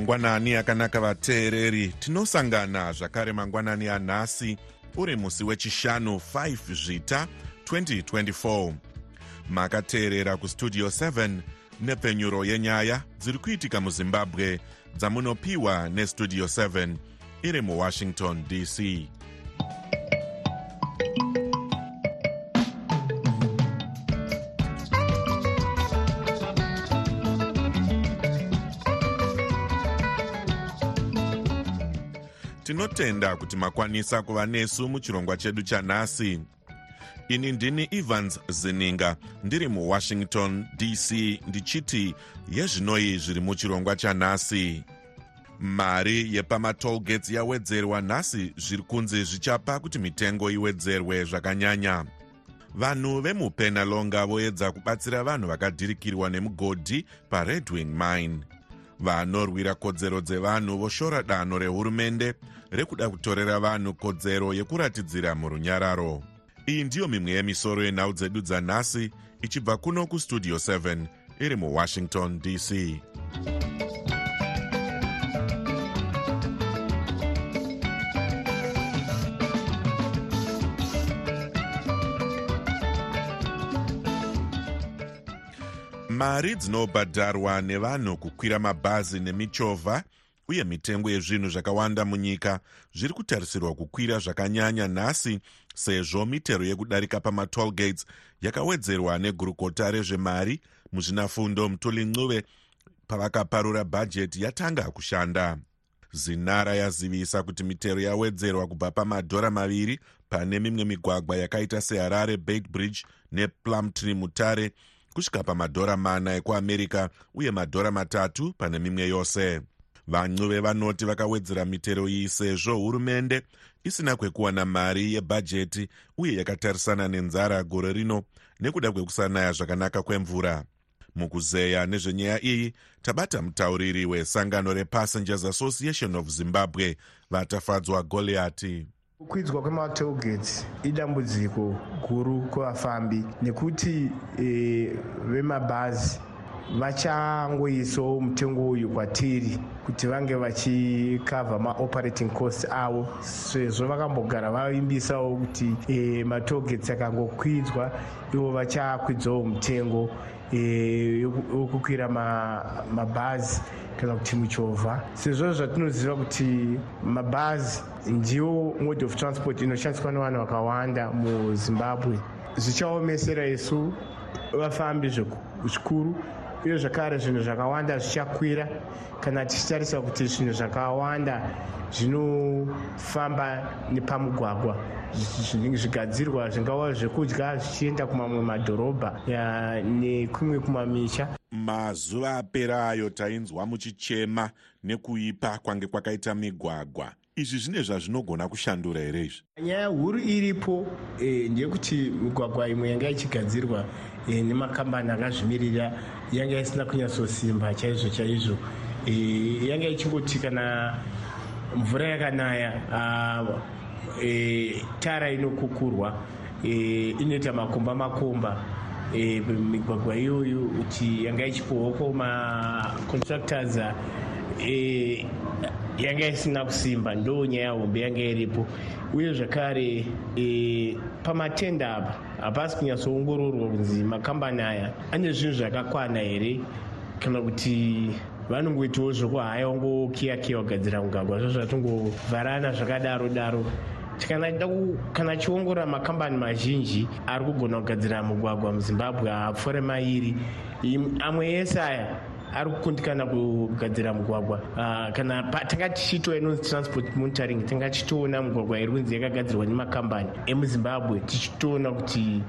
mangwanani akanaka vateereri. Tinosangana zvakare mangwanani anhasi uri musi wechishanu 5 zvita 2024 makateerera kustudio 7 nepfenyuro yenyaya dziri kuitika muzimbabwe dzamunopiwa nestudio 7 iri muwashington dc tinotenda kuti makwanisa kuva nesu muchirongwa chedu chanhasi. Ini ndini evans zininga ndiri muwashington dc ndichiti yezvinoi zviri muchirongwa chanhasi. Mari yepamatollgates yawedzerwa nhasi zviri kunzi zvichapa kuti mitengo iwedzerwe zvakanyanya. Vanhu vemupenalonga voedza kubatsira vanhu vakadhirikirwa nemugodhi paredwing mine vanorwira kodzero dzevanhu voshora danho rehurumende rekuda kutorera vanhu kodzero yekuratidzira murunyararo. Iyi ndiyo mimwe yemisoro yenhau dzedu dzanhasi ichibva kuno kustudio 7 iri muwashington dc mari dzinobhadharwa nevanhu kukwira mabhazi nemichovha uye mitengo yezvinhu zvakawanda munyika. Zviri kutarisirwa kukwira zvakanyanya nhasi sezvo mitero yekudarika pamatollgates yakawedzerwa negurukota rezvemari muzvinafundo mutuli ncuve pavakaparura bhajeti yatanga kushanda. Zinara yazivisa kuti mitero yawedzerwa kubva pamadhora maviri pane mimwe migwagwa yakaita seharare bait bridge neplumtree mutare kusvika pamadhora mana ekuamerica uye madhora matatu pane mimwe yose. Vancuve vanoti vakawedzera mitero iyi sezvo hurumende isina kwekuwana mari yebhajeti uye yakatarisana nenzara gore rino nekuda kwekusanaya zvakanaka kwemvura. Mukuzeya nezvenyaya iyi tabata mutauriri wesangano repassengers association of zimbabwe vatafadzwa goliati kukwidzwa kwematollgates idambudziko guru kuvafambi nekuti e, vemabhazi vachangoisawo mutengo uyu kwatiri kuti vange vachikavha maoperating cost avo. Sezvo vakambogara vaimbisawo kuti e, matollgates akangokwidzwa ivo vachakwidzawo mutengo wekukwira e, mabhazi kana kuti muchovha. Sezvo zvatinoziva kuti mabhazi ndiwo mode of transport inoshandiswa nevanhu vakawanda muzimbabwe. Zvichaomesera isu vafambi zvikuru uye zvakare zvinhu zvakawanda zvichakwira kana tichitarisa kuti zvinhu zvakawanda zvinofamba nepamugwagwa. Zvigadzirwa zvingava zvekudya zvichienda kumamwe madhorobha nekumwe kumamisha. Mazuva aperayo tainzwa muchichema nekuipa kwange kwakaita migwagwa izvi zvine zvazvinogona kushandura here izvi? Nyaya huru iripo e, ndeyekuti migwagwa imwe yanga ichigadzirwa e, nemakambani akazvimirira yanga isina kunyatsosimba chaizvo chaizvo. E, yanga ichingoti kana mvura yakanaya e, tara inokukurwa e, inoita makomba makomba e, migwagwa iyoyo kuti yanga ichipohwako macontractors e, yanga isina kusimba ndo nyaya hombe yanga iripo. Uye zvakare e, pamatenda apa hapasi kunyatsoongororwa kunzi makambani aya ane zvinhu zvakakwana here kana kuti vanongoitawo zvokuhaya wangokiyakiya kugadzira mugagwa zvo zvatongovharana zvakadaro daro. Kana chiongorora makambani mazhinji ari kugona kugadzira mugwagwa muzimbabwe haapfuure mairi. Amwe ese aya ari kukundikana kugadzira mugwagwa. Uh, kana tanga tichitoa inonzi transport monitoring tanga tichitoona mugwagwa iri kunzi yakagadzirwa nemakambani emuzimbabwe. Tichitoona kuti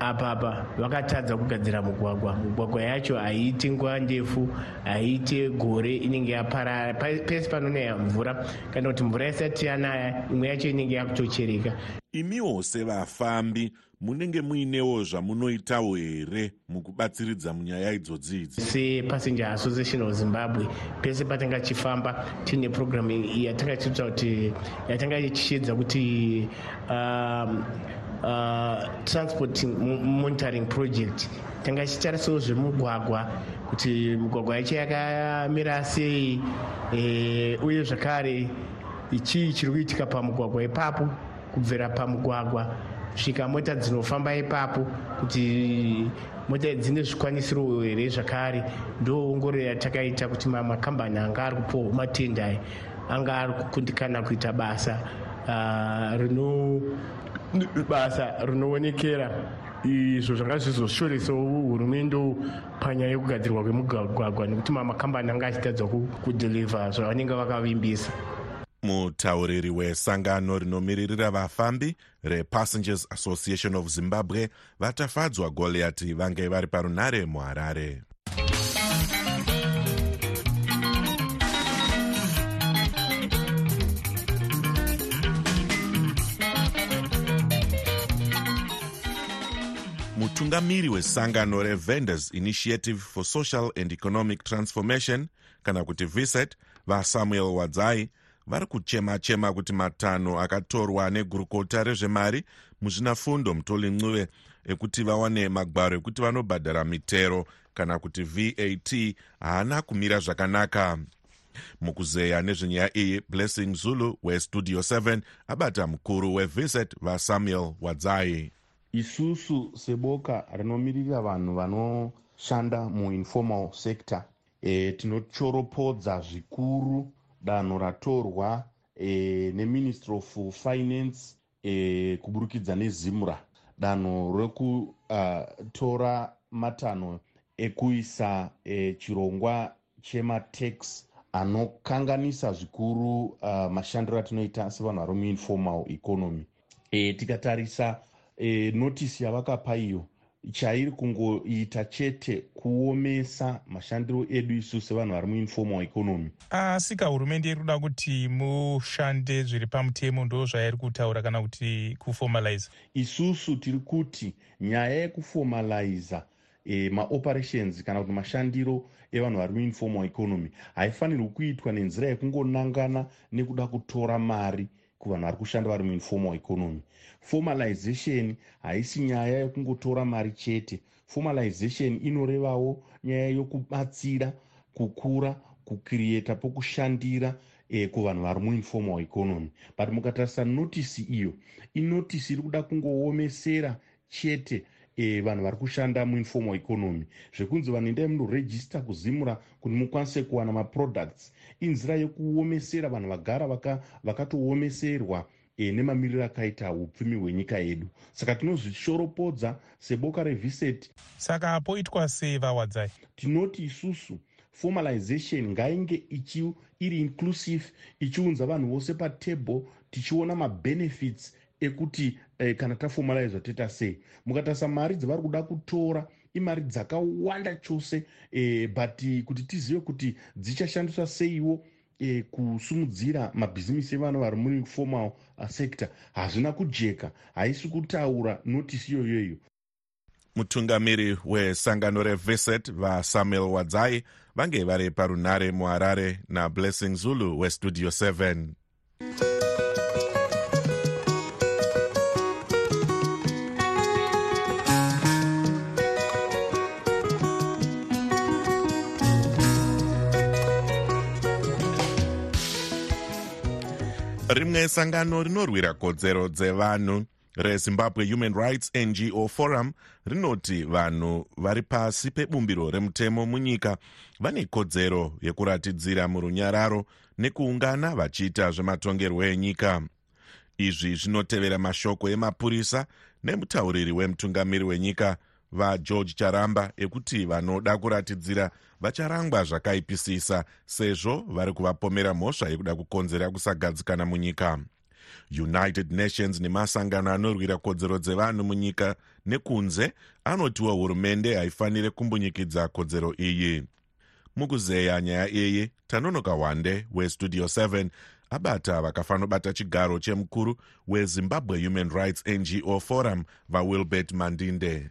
apapa vakatadza kugadzira mugwagwa. Mugwagwa yacho haiite nguva ndefu haiite gore inenge yaparara pese panonaya mvura. Kana kuti mvura isati yanaya imwe yacho inenge yakutochereka. Imiwo sevafambi munenge muinewo zvamunoitawo here mukubatsiridza munyaya idzodzi idzi? Sepassenger association of zimbabwe pese patanga tichifamba tiine programu yatanga tiita kuti yatanga tichiedza kuti um, uh, transport monitoring project. Tanga ichitarisawo zvemugwagwa kuti mugwagwa yacho yakamira sei e, uye zvakare chii chiri kuitika pamugwagwa ipapo kubvira pamugwagwa. Kusvika mota dzinofamba ipapo kuti mota dzine zvikwanisiro here zvakare. Ndoongororo yatakaita kuti makambani anga ari kupohwa matenda anga ari kukundikana kuita basa rino basa rinoonekera. Izvo zvanga zvizoshoresawo hurumende panyaya yekugadzirwa kwemugwagwa nekuti mamakambani anga achitadza kudhirivha zvavanenge vakavimbisa. Mutauriri wesangano rinomiririra vafambi repassengers association of zimbabwe vatafadzwa goliati vange vari parunare muharare mutungamiri wesangano revendors initiative for social and economic transformation kana kuti viset vasamuel wadzai vari kuchema-chema kuti matanho akatorwa negurukota rezvemari muzvinafundo mutoli ncuve ekuti vawane magwaro ekuti vanobhadhara mitero kana kuti vat haana kumira zvakanaka. Mukuzeya nezvenyaya iyi blessing zulu westudio 7 abata mukuru wevisit vasamuel wadzai isusu seboka rinomirira vanhu vanoshanda muinformal sector. E, tinochoropodza zvikuru danho ratorwa e, neministry of finance e, kuburikidza nezimura danho rekutora uh, matanho ekuisa e, chirongwa chematax anokanganisa zvikuru uh, mashandiro atinoita sevanhu vari muinformal economy. E, tikatarisa e, notisi yavakapa iyo chairi kungoita chete kuomesa mashandiro edu isu sevanhu vari muinformal economy. Asi ka hurumende iri kuda kuti mushande zviri pamutemo ndo zvairi kutaura kana kuti kuformalize isusu tiri kuti nyaya yekuformaliza e, maoperations kana kuti mashandiro evanhu vari muinformal economy haifanirwi kuitwa nenzira yekungonangana nekuda kutora mari kuvanhu vari kushanda vari muinformal economy formalization haisi nyaya yekungotora mari chete. Formalization inorevawo nyaya yokubatsira kukura kukrieta pokushandira eh, kuvanhu vari muinformal economy but mukatarisa notisi iyo inotisi iri kuda kungoomesera chete e, vanhu vari kushanda muinformal economy. Zvekunzi vanhu endai munorejista kuzimura kuti mukwanise kuwana maproducts. Inzira yekuomesera vanhu vagara vakatoomeserwa vaka e, nemamiriro akaita upfumi hwenyika yedu. Saka tinozvishoropodza seboka reviset saka poitwa sei vawadzai tinoti isusu formalization ngainge ichi iri inclusive ichiunza vanhu vose patable tichiona mabenefits ekuti eh, kana taformalizwa toita sei. Mukatarisa mari dzavari kuda kutora imari dzakawanda chose eh, but kuti tizive kuti dzichashandiswa seiwo eh, kusumudzira mabhizimisi evanhu vari muri formal uh, sector. Hazvina kujeka haisi kutaura notisi iyoyoyo. Mutungamiri wesangano revisit vasamuel wadzai vange vari parunare muharare nablessing zulu westudio 7 rimwe sangano rinorwira kodzero dzevanhu. Rezimbabwe human rights ngo forum rinoti vanhu vari pasi pebumbiro remutemo munyika vane kodzero yekuratidzira murunyararo nekuungana vachiita zvematongerwo enyika. Izvi zvinotevera mashoko emapurisa nemutauriri wemutungamiri wenyika vageorge charamba ekuti vanoda kuratidzira vacharangwa zvakaipisisa sezvo vari kuvapomera mhosva yekuda kukonzera kusagadzikana munyika. United nations nemasangano anorwira kodzero dzevanhu munyika nekunze anotiwo hurumende haifaniri kumbunyikidza kodzero iyi. Mukuzeya nyaya iyi tanonoka wande westudio 7 abata vakafanobata chigaro chemukuru wezimbabwe human rights ngo forum vawilbert mandinde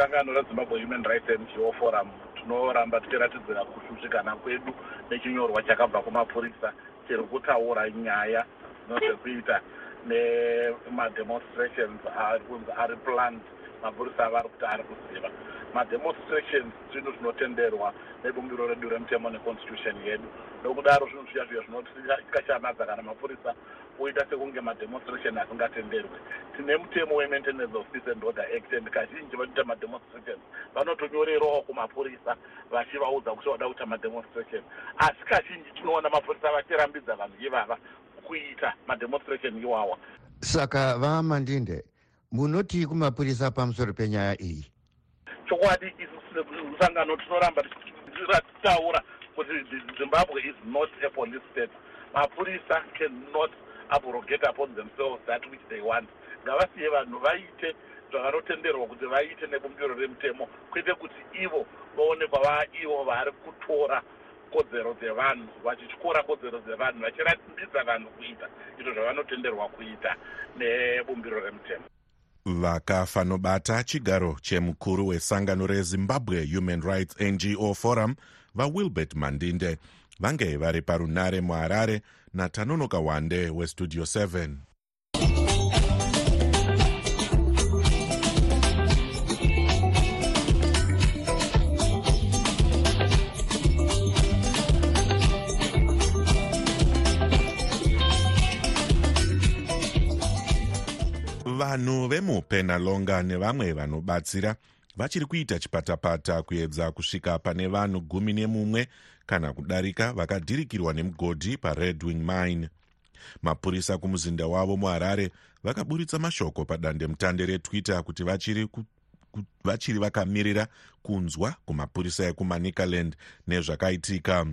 sangano rezimbabwe human rights ngo forum tinoramba tichiratidzira kushushikana kwedu nechinyorwa chakabva kumapurisa chiri kutaura nyaya dzinozvekuita nemademonstrations ari kunzi ari planned mapurisa ava ari kuti ari kuziva. Mademonstrations zvinhu zvinotenderwa nebumbiro redu remutemo neconstitution yedu. Nokudaro zvinhu zviya zviya zvinotikashamadza kana mapurisa oita sekunge mademonstration asingatenderwi. Tine mutemo wemaintenance of peace and order act and kazhinji vanoita mademonstrations. Vanotonyorerawo kumapurisa vachivaudza kuti vada kuita mademonstration. Asi kazhinji tinoona mapurisa vachirambidza vanhu ivava kuita mademonstration iwawa. Saka vamandinde munoti kumapurisa pamusoro penyaya iyi? Chokwadi isu sangano tinoramba tichitaura kuti zimbabwe is not a police state. Mapurisa cannot abrogate upon themselves that which they want. Ngavasiye vanhu vaite zvavanotenderwa kuti vaite nebumbiro remutemo kwete kuti ivo vaonekwa vaa ivo vari kutora kodzero dzevanhu vachityora kodzero dzevanhu vachirambidza vanhu kuita izvo zvavanotenderwa kuita nebumbiro remutemo vakafa nobata chigaro chemukuru wesangano rezimbabwe human rights ngo forum vawilbert mandinde. Vange vari parunare muharare natanonoka wande westudio 7 vanhu vemupenalonga nevamwe vanobatsira vachiri kuita chipatapata kuedza kusvika pane vanhu gumi nemumwe kana kudarika vakadhirikirwa nemugodhi pared wing mine. Mapurisa kumuzinda wavo muharare vakaburitsa mashoko padandemutande retwitter kuti vachiri ku, vachiri vakamirira kunzwa kumapurisa ekumanicaland nezvakaitika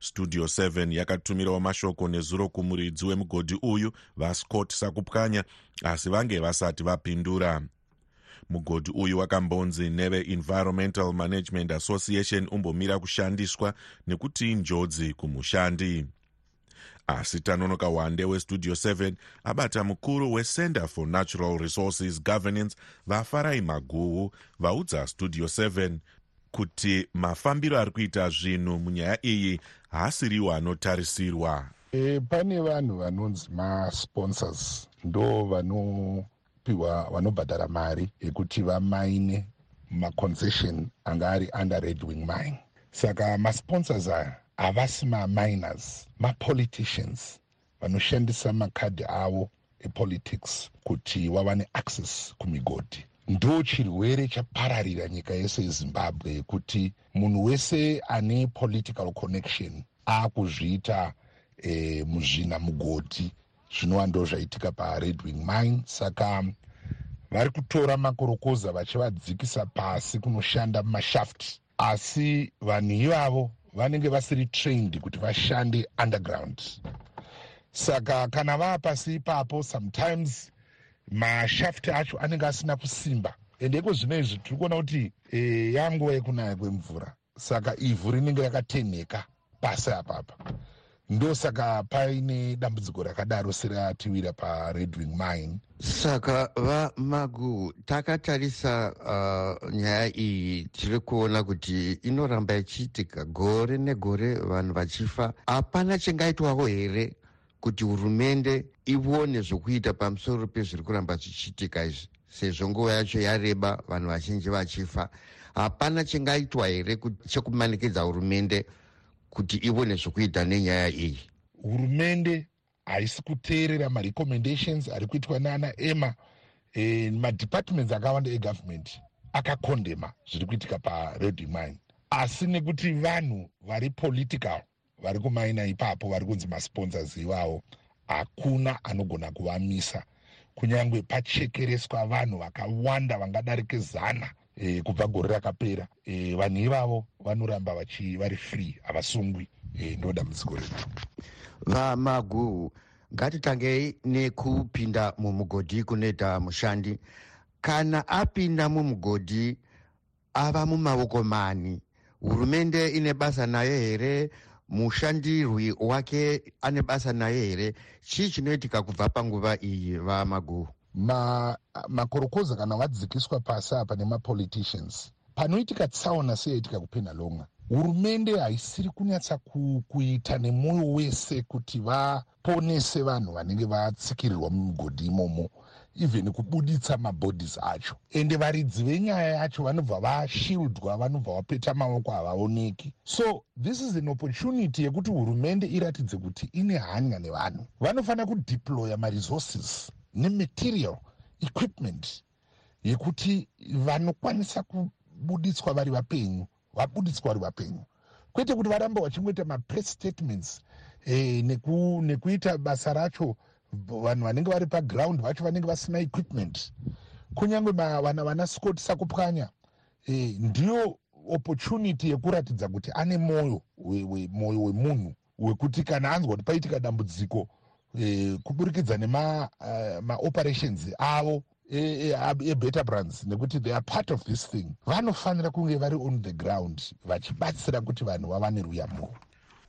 studio 7 yakatumirawo mashoko nezuro kumuridzi wemugodhi uyu vascott sakupwanya asi vange vasati vapindura. Mugodhi uyu wakambonzi neveenvironmental management association umbomira kushandiswa nekuti njodzi kumushandi. Asi tanonoka wande westudio 7 abata mukuru wecenter for natural resources governance vafarai maguhu vaudza studio 7 kuti mafambiro ari kuita zvinhu munyaya iyi haasiriwo anotarisirwa. E, pane vanhu vanonzi masponsors ndo vanopiwa vanobhadhara mari yekuti vamaine maconcession anga ari under red wing mine. Saka masponsors aya havasi maminers mapoliticians vanoshandisa makadhi avo epolitics kuti vawane access kumigodhi ndo chirwere chapararira nyika yese yezimbabwe kuti munhu wese ane political connection aakuzviita e, muzvina mugodhi zvinova ndo zvaitika pared wing mine. Saka vari kutora makorokoza vachivadzikisa pasi kunoshanda mumashaft. Asi vanhu ivavo vanenge vasiri trained kuti vashande underground. Saka kana vaa pasi ipapo sometimes mashafti acho anenge asina kusimba. Ende iko zvino izvi tiri kuona kuti e, yanguva yekunaya kwemvura. Saka ivhu rinenge rakatenheka pasi apapa. Ndosaka paine dambudziko rakadaro seratiwira pared wing mine. Saka vamagu takatarisa uh, nyaya iyi tiri kuona kuti inoramba ichiitika gore negore vanhu vachifa. Hapana chingaitwawo here kuti hurumende ione zvokuita pamusoro pezviri kuramba zvichiitika izvi sezvo nguva yacho yareba vanhu vazhinji vachifa. Hapana chingaitwa here chekumanikidza hurumende kuti ione zvokuita nenyaya iyi? Hurumende haisi kuteerera marecommendations ari kuitwa naana ema e, madepartments akawanda egovernment akakondema zviri kuitika pared mine. Asi nekuti vanhu vari political vari kumaina ipapo vari kunzi masponsors ivavo hakuna anogona kuvamisa. Kunyange pachekereswa vanhu vakawanda vangadarike zana e, kubva gore rakapera. E, vanhu ivavo vanoramba vari free havasungwi. E, ndo dambudziko redu. Vamaguhu ngatitangei nekupinda mumugodhi kunoita mushandi. Kana apinda mumugodhi ava mumaoko mani. Hurumende ine basa naye here mushandirwi wake ane basa naye here? Chii chinoitika kubva panguva iyi vamaguhu? Makorokoza ma kana vadzikiswa pasi apa nemapoliticians. Panoitika tsaona seyaitika kupenalonga hurumende haisiri kunyatsa kuita nemwoyo wese kuti vaponese vanhu vanenge vatsikirirwa mumigodhi imomo even kubuditsa mabhodhis acho. Ende varidzi venyaya yacho vanobva vashildwa vanobva vapeta maoko havaoneki. So this is an opportunity yekuti hurumende iratidze kuti ine hanya nevanhu. Vanofanira kudeploya maresources nematerial equipment yekuti vanokwanisa kubuditswa vari vapenyu vabuditswa vari vapenyu. Kwete kuti varambe vachingoita mapress statements e, neku, nekuita basa racho vanhu vanenge vari paground vacho vanenge vasina equipment. Kunyange vana vana scott sakupwanya e, ndiyo opportunity yekuratidza kuti ane mwoyo mwoyo wemunhu wekuti kana anzwa kuti paitika dambudziko e, kuburikidza nemaoperations uh, avo ebetter e, brands nekuti they are part of this thing. Vanofanira kunge vari on the ground vachibatsira kuti vanhu vavane ruyamuro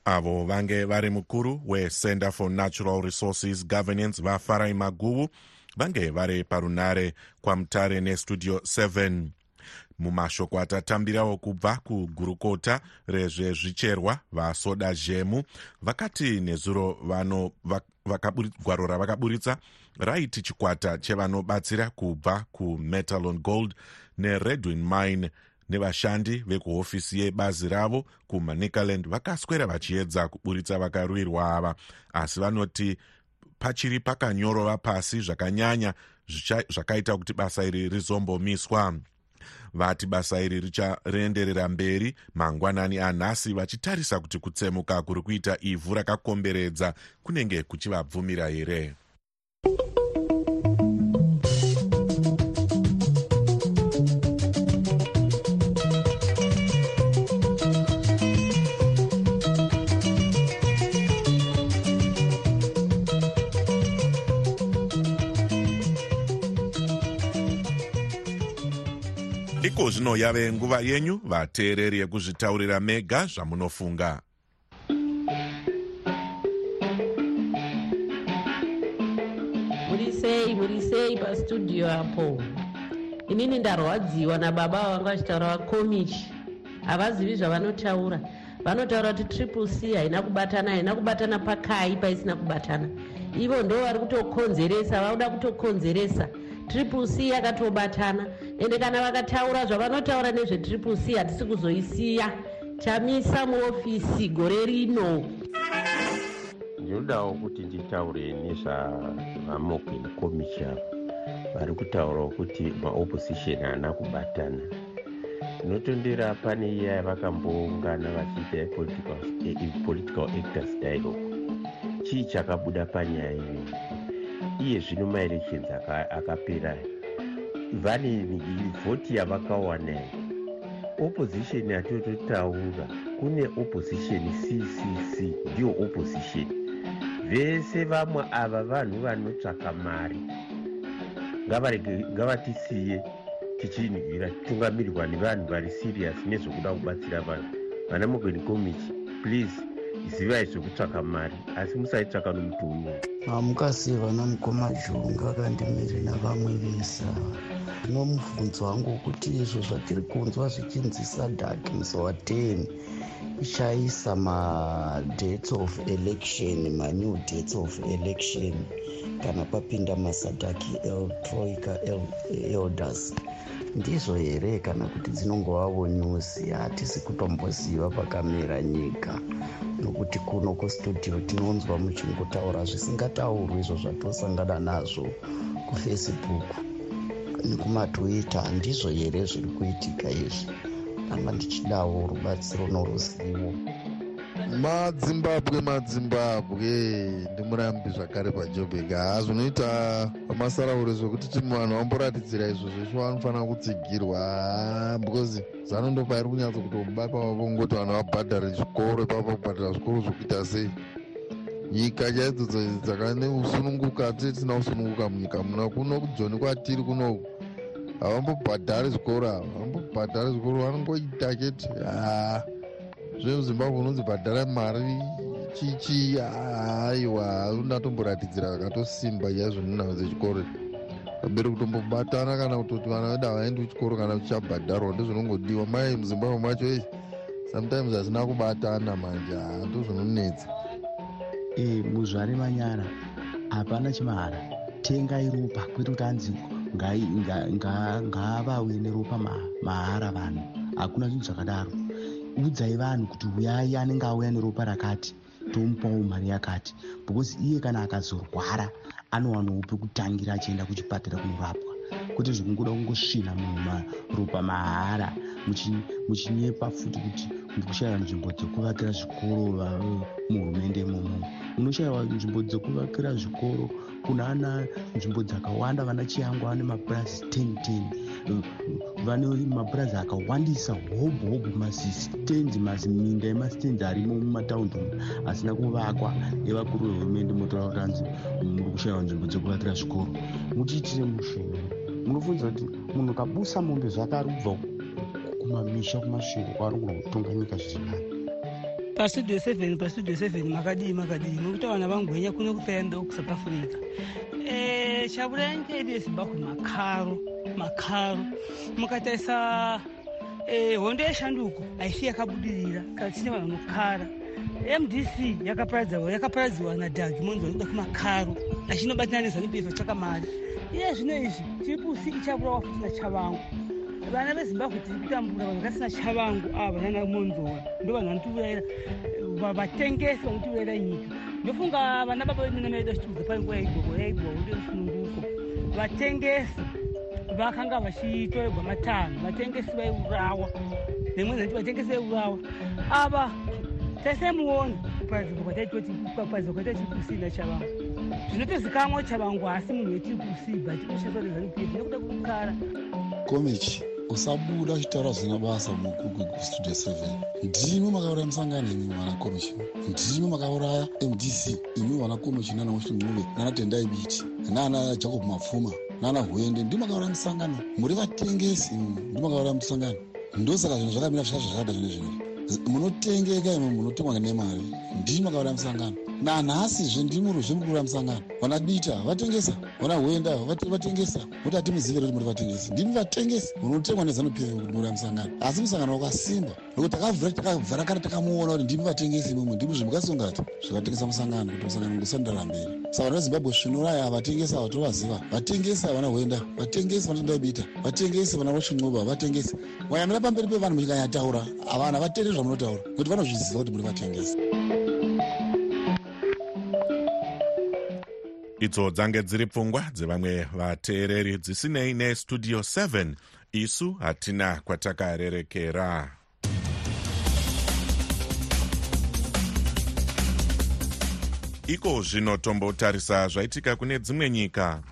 avo vange vari mukuru wecenter for natural resources governance vafarai maguvu vange vari parunare kwamutare nestudio 7 mumashoko atatambirawo kubva kugurukota rezvezvicherwa vasoda zhemu vakati nezuro gwaro ravakaburitsa raiti chikwata chevanobatsira kubva kumetalon gold neredwin mine nevashandi vekuhofisi yebazi ravo kumanicaland vakaswera vachiedza kuburitsa vakarwirwa ava asi vanoti pachiri pakanyorova pasi zvakanyanya zvakaita kuti basa iri rizombomiswa. Vati basa iri richarenderera mberi mangwanani anhasi vachitarisa kuti kutsemuka kuri kuita ivhu rakakomberedza kunenge kuchivabvumira here iko zvino yave nguva yenyu vateereri yekuzvitaurira mega zvamunofunga. Muri sei muri sei pastudio apo. Inini ndarwadziwa nababa vanga vachitaura vakomichi havazivi zvavanotaura. Vanotaura kuti triple c haina kubatana haina kubatana pakai paisina kubatana. Ivo ndo vari kutokonzeresa vauda kutokonzeresa. Triple c yakatobatana ende kana vakataura zvavanotaura nezvetriple c hatisi kuzoisiya. Chamisa muofisi gore rino. Ndinodawo kuti nditaure nezvavamoken commission vari kutaurawo kuti maopposition haana kubatana. Ndinotondera pane iya yavakamboungana vachiita political actors dialogue. Chii chakabuda panyaya iyoyi iye zvino maelections akapera vane vhoti yavakawana. Opposition yatototaura kune opposition ccc ndiyo opposition. Vese vamwe ava vanhu vanotsvaka mari. Ngavatisiye tichinhwira titungamirirwa nevanhu vari serious nezvokuda kubatsira vanhu. Vana mogweni comiti please zivai zvekutsvaka mari asi musaitsvaka nomuti uyo hamukasiva namukoma junga kandimiri navamwe vesa zvino mubvunzo wangu wekuti izvo zvatiri kunzwa zvichinzi sadak musi wa10 ichaisa madates of election manew dates of election. Kana papinda masadaki eltroika elders ndizvo here kana kuti dzinongovavo nyusi hatisi kutomboziva pakamera nyika. Nokuti kuno kustudio tinonzwa muchingotaura zvisingataurwi izvo zvatosangana nazvo kufacebook nekumatwitter. Ndizvo here zviri kuitika izvi? Anga ndichidawo rubatsiro noruzivo madzimbabwe madzimbabwe ndimurambi zvakare pajobek haa zvinoita pamasaraure zvokuti ti vanhu vamboratidzira izvo zvesvo vanofanira kutsigirwa. Because zano ndo pairi kunyatsa kutobaka vavongoti vanhu vabhadhare zvikoro ipapa kubhadhara zvikoro zvokuita sei. Nyika chaidzodzo dzakane usununguka tisina usununguka munyika muna kuno kujoni kwatiri kunoku havambobhadhari zvikoro ava vambobhadhari zvikoro vanongoita chete. Haa zvemuzimbabwe unonzi bhadhara mari chichi aiwa unatomboratidzira kakatosimba chaizvo nenhau dzechikoro pamberi kutombobatana kana kutoti vana vedu havaendi kuchikoro kana chichabhadharwa ndozvinongodiwa. Mai muzimbabwe macho ei sometimes hazina kubatana manje hando zvinonetsa e muzvare manyara hapana chimahara. Tengai ropa kwete kuti anzi ngaavawe neropa mahara vanhu. Hakuna chinhu zvakadaro udzai vanhu kuti uyai anenge auya neropa rakati tomupawo mari yakati. Because iye kana akazorwara anowanawo pekutangira achienda kuchipatara kunorapwa. Kwete zvekungoda kungosvina munhu maropa mahara muchinyepa futi kuti ndikushayiwa nzvimbo dzekuvakira zvikoro muhurumende munoshayiwa nzvimbo dzekuvakira zvikoro kuna ana nzvimbo dzakawanda vana chiyangu vane mapurazi 1010 vane mapurazi akawandisa hobho hobho masistens maziminda emasistens arimo mumataundi asina kuvakwa evakuru vehurumende motaura kuti anzi muri kushayiwa nzvimbo dzekuvakira zvikoro. Mutiitire musheni munofunidza kuti munhu kabusa mombe zvakari kubva kumamisha kumashure kwaarongora kutonga nyika zvirinani pastudio seven pastudio seven makadii makadii. Nokuti vana vangwenya kuno kupeenda kusouth africa. Chaburai nyika yedu yezimbabwe? Makaro makaro. Mukatarisa e, hondo yeshanduko haisi yakabudirira kana tine vanhu vanokara mdc yakaparadziwa nadhagi monzi vanoda kumakaro achinobatana nezanup f tsvaka mari. Iye zvino izvi tipusi ichaburawa futina chavangu vana vezimbabwe tiri kutambura vanhu vakasina chavangu ava nana monzora ndo vanhu vanotiurayira vatengesi vanotiurayira nyika. Ndofunga vana baba vedu namaedu vachitiudza painguva yaigogwa yaigwa ude musununguko. Vatengesi vakanga vachitorerwa matanho vatengesi vaiurawa nemwezi nati vatengesi vaiurawa ava taisemuona kuparadzirwa kwataitoti kuparadzirwa kwataiti kusina chavangu. Zvinotozikamwa chavangu asi munhu wetiri kusiba tikushasorezanupiefi nekuda kukara. Komichi usabuda uchitaura zvina basa mustudio 7 ndimi makauraya musangano imi vana komichi ndimi makauraya mdc imi vana komichi nana mushinguve nana tendai biti nana jacob mapfuma nana hwende. Ndimi makauraya musangano. Muri vatengesi imi ndimi makauraya musangano. Ndosaka zvinhu zvakamira zvakazvo zvakada zvine zvinezvi munotengeka imi munotengwa nemari ndimi makauraya musangano. Nanhasizve ndimuruzve muri kuuraya musangano. Vana dita vatengesa vana hwenda vatengesa kuti hatimuzivire kuti muri vatengesi. Ndimi vatengesi munotengwa nezanup kuti muri musangano. Asi musangano wakasimba nokuti takavhara kare takamuona kuti ndimi vatengesi imwimwe ndimi zvimukasongati zvakatengesa musangano kuti musangano ngusandara mberi saka vana vezimbabwe svinuraya avatengesi ava tovaziva vatengesi vana hwenda vatengesi vanatendabita vatengesi vana roshincuba vatengesi. Wayamira pamberi pevanhu muchikanyataura avanhu havateri zvamunotaura kuti vanozviziva kuti muri vatengesi idzo dzange dziri pfungwa dzevamwe vateereri dzisinei nestudio 7 isu hatina kwatakarerekera. Iko zvino tombotarisa zvaitika kune dzimwe nyika.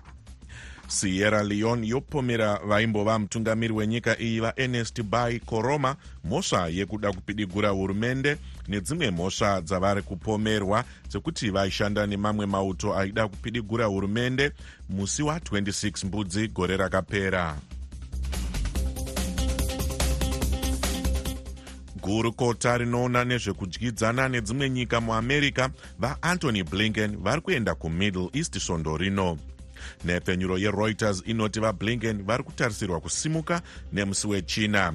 Sierra leone yopomera vaimbova mutungamiri wenyika iyi vaernest bai koroma mhosva yekuda kupidigura hurumende nedzimwe mhosva dzavari kupomerwa dzekuti vaishanda nemamwe mauto aida kupidigura hurumende musi wa26 mbudzi gore rakapera. Gurukota rinoona nezvekudyidzana nedzimwe nyika muamerica vaantony blinken vari kuenda kumiddle east svondo rino. Nhepfenyuro yereuters inoti vablinken vari kutarisirwa kusimuka nemusi wechina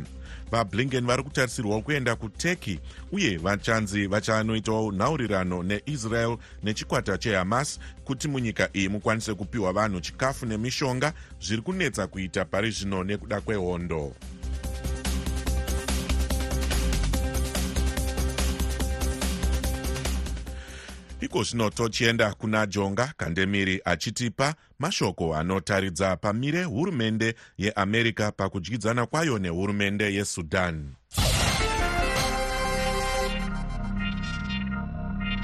vablinken vari kutarisirwawo kuenda kuturkey uye vachanzi vachanoitawo nhaurirano neisrael nechikwata chehamas kuti munyika iyi mukwanise kupiwa vanhu chikafu nemishonga zviri kunetsa kuita pari zvino nekuda kwehondo iko zvino tochienda kuna jonga kandemiri achitipa mashoko anotaridza pamire hurumende yeamerica pakudyidzana kwayo nehurumende yesudan.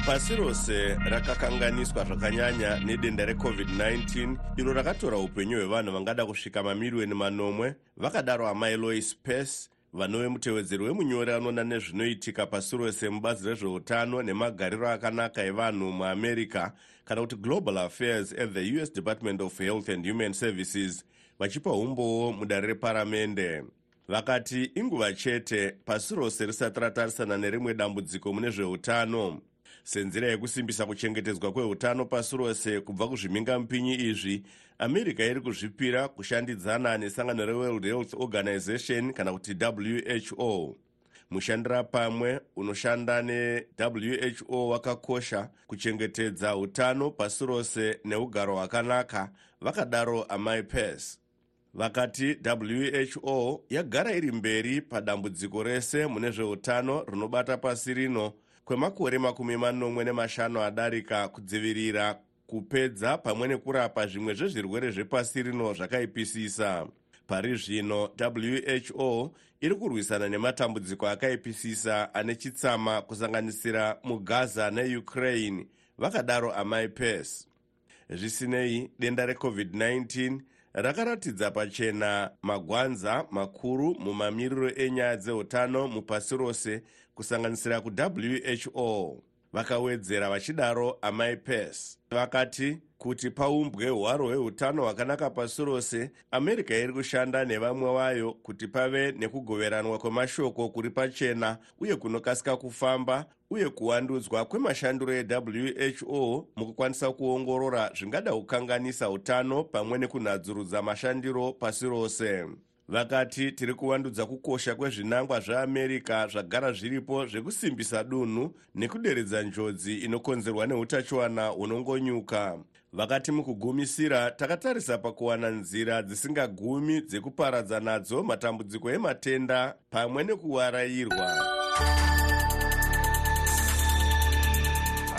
Pasi rose rakakanganiswa zvakanyanya nedenda recovid-19 iro rakatora upenyu hwevanhu vangada kusvika mamiriyoni manomwe vakadaro amai lois pace vanove mutevedzeri wemunyori anoona nezvinoitika pasi rose mubazi rezveutano nemagariro akanaka evanhu muamerica kana kuti global affairs at the us department of health and human services vachipa umbowo mudare reparamende vakati inguva chete pasi rose risati ratarisana nerimwe dambudziko mune zveutano senzira yekusimbisa kuchengetedzwa kweutano pasi rose kubva kuzvimingamupinyi izvi america iri kuzvipira kushandidzana nesangano reworld health organization kana kuti who mushandira pamwe unoshanda newho wakakosha kuchengetedza utano pasi rose neugaro hwakanaka vakadaro amai pes vakati who yagara iri mberi padambudziko rese mune zveutano rinobata pasi rino kwemakore makumi manomwe nemashanu adarika kudzivirira kupedza pamwe nekurapa zvimwe zvezvirwere zvepasi rino zvakaipisisa. Pari zvino who iri kurwisana nematambudziko akaipisisa ane chitsama kusanganisira mugaza neukraine vakadaro amai pes. Zvisinei denda recovid-19 rakaratidza pachena magwanza makuru mumamiriro enyaya dzeutano mupasi rose kusanganisira kuwho vakawedzera vachidaro amai pes vakati kuti paumbwe hwaro hweutano hwakanaka pasi rose america iri kushanda nevamwe vayo kuti pave nekugoveranwa kwemashoko kuri pachena uye kunokasika kufamba uye kuwandudzwa kwemashandiro ewho mukukwanisa kuongorora zvingada kukanganisa utano pamwe nekunhadzurudza mashandiro pasi rose vakati tiri kuvandudza kukosha kwezvinangwa zveamerica zvagara zviripo zvekusimbisa dunhu nekuderedza njodzi inokonzerwa neutachiwana hunongonyuka. Vakati mukugumisira takatarisa pakuwana nzira dzisingagumi dzekuparadza nadzo matambudziko ematenda pamwe nekuwarayirwa.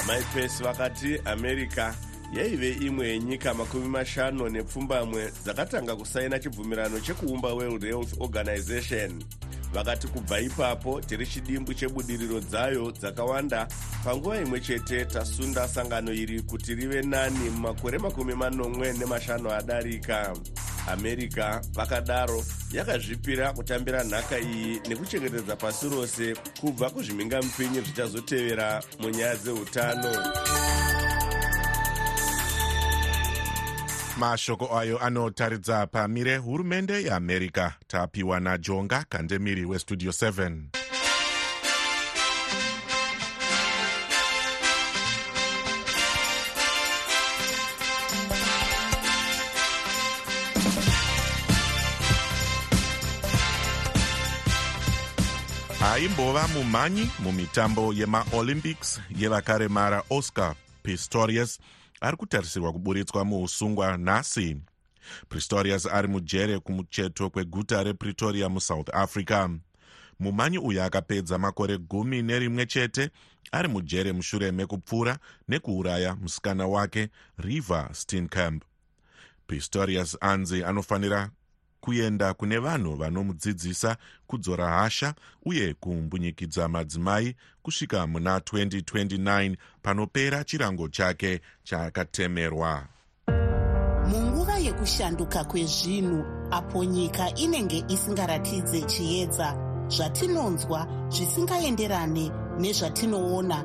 Amai pesi vakati america yaive imwe yenyika makumi mashanu nepfumbamwe dzakatanga kusaina chibvumirano chekuumba world health organization. Vakati kubva ipapo tiri chidimbu chebudiriro dzayo dzakawanda. Panguva imwe chete tasunda sangano iri kuti rive nani mumakore makumi manomwe nemashanu adarika. America vakadaro yakazvipira kutambira nhaka iyi nekuchengetedza pasi rose kubva kuzvimingamupinyi zvichazotevera munyaya dzeutano mashoko ayo anotaridza pamire hurumende yeamerica tapiwa najonga kandemiri westudio 7 aimbova mumhanyi mumitambo yemaolympics yevakaremara oscar pistorius ari kutarisirwa kuburitswa muusungwa nhasi. Pistorius ari mujere kumucheto kweguta repretoria musouth africa. Mumhanyi uyu akapedza makore gumi nerimwe chete ari mujere mushure mekupfura nekuuraya musikana wake river steenkamp. Pistorius anzi anofanira kuenda kune vanhu vanomudzidzisa kudzora hasha uye kumbunyikidza madzimai kusvika muna 2029 panopera chirango chake chakatemerwa. Munguva yekushanduka kwezvinhu apo nyika inenge isingaratidze chiedza zvatinonzwa zvisingaenderane nezvatinoona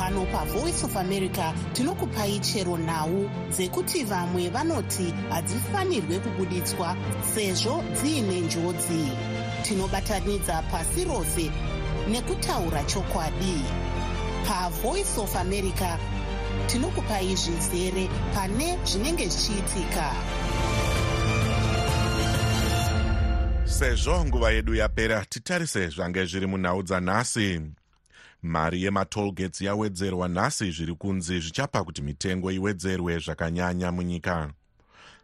pano pavoice of america tinokupai chero nhau dzekuti vamwe vanoti hadzifanirwe kubuditswa sezvo dziine njodzi. Tinobatanidza pasi rose nekutaura chokwadi. Pavoice of america tinokupai zvizere pane zvinenge zvichiitika. Sezvo nguva yedu yapera titarise zvange zviri munhau dzanhasi mari yematolgates yawedzerwa nhasi zviri kunzi zvichapa kuti mitengo iwedzerwe zvakanyanya munyika.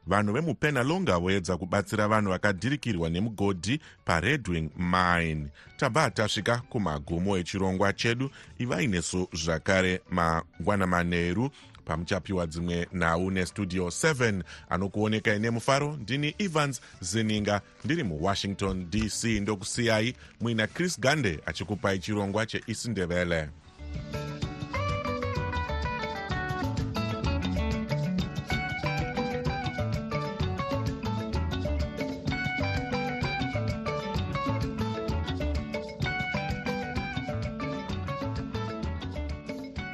Vanhu vemupenalonga voedza kubatsira vanhu vakadhirikirwa nemugodhi paredwing mine. Tabva tasvika kumagumo echirongwa chedu ivai nesu zvakare mangwana manheru pamuchapiwa dzimwe nhau nestudio 7 anokuonekai nemufaro ndini evans zininga ndiri muwashington dc ndokusiyai muina chris gande achikupai chirongwa cheisindevele thank you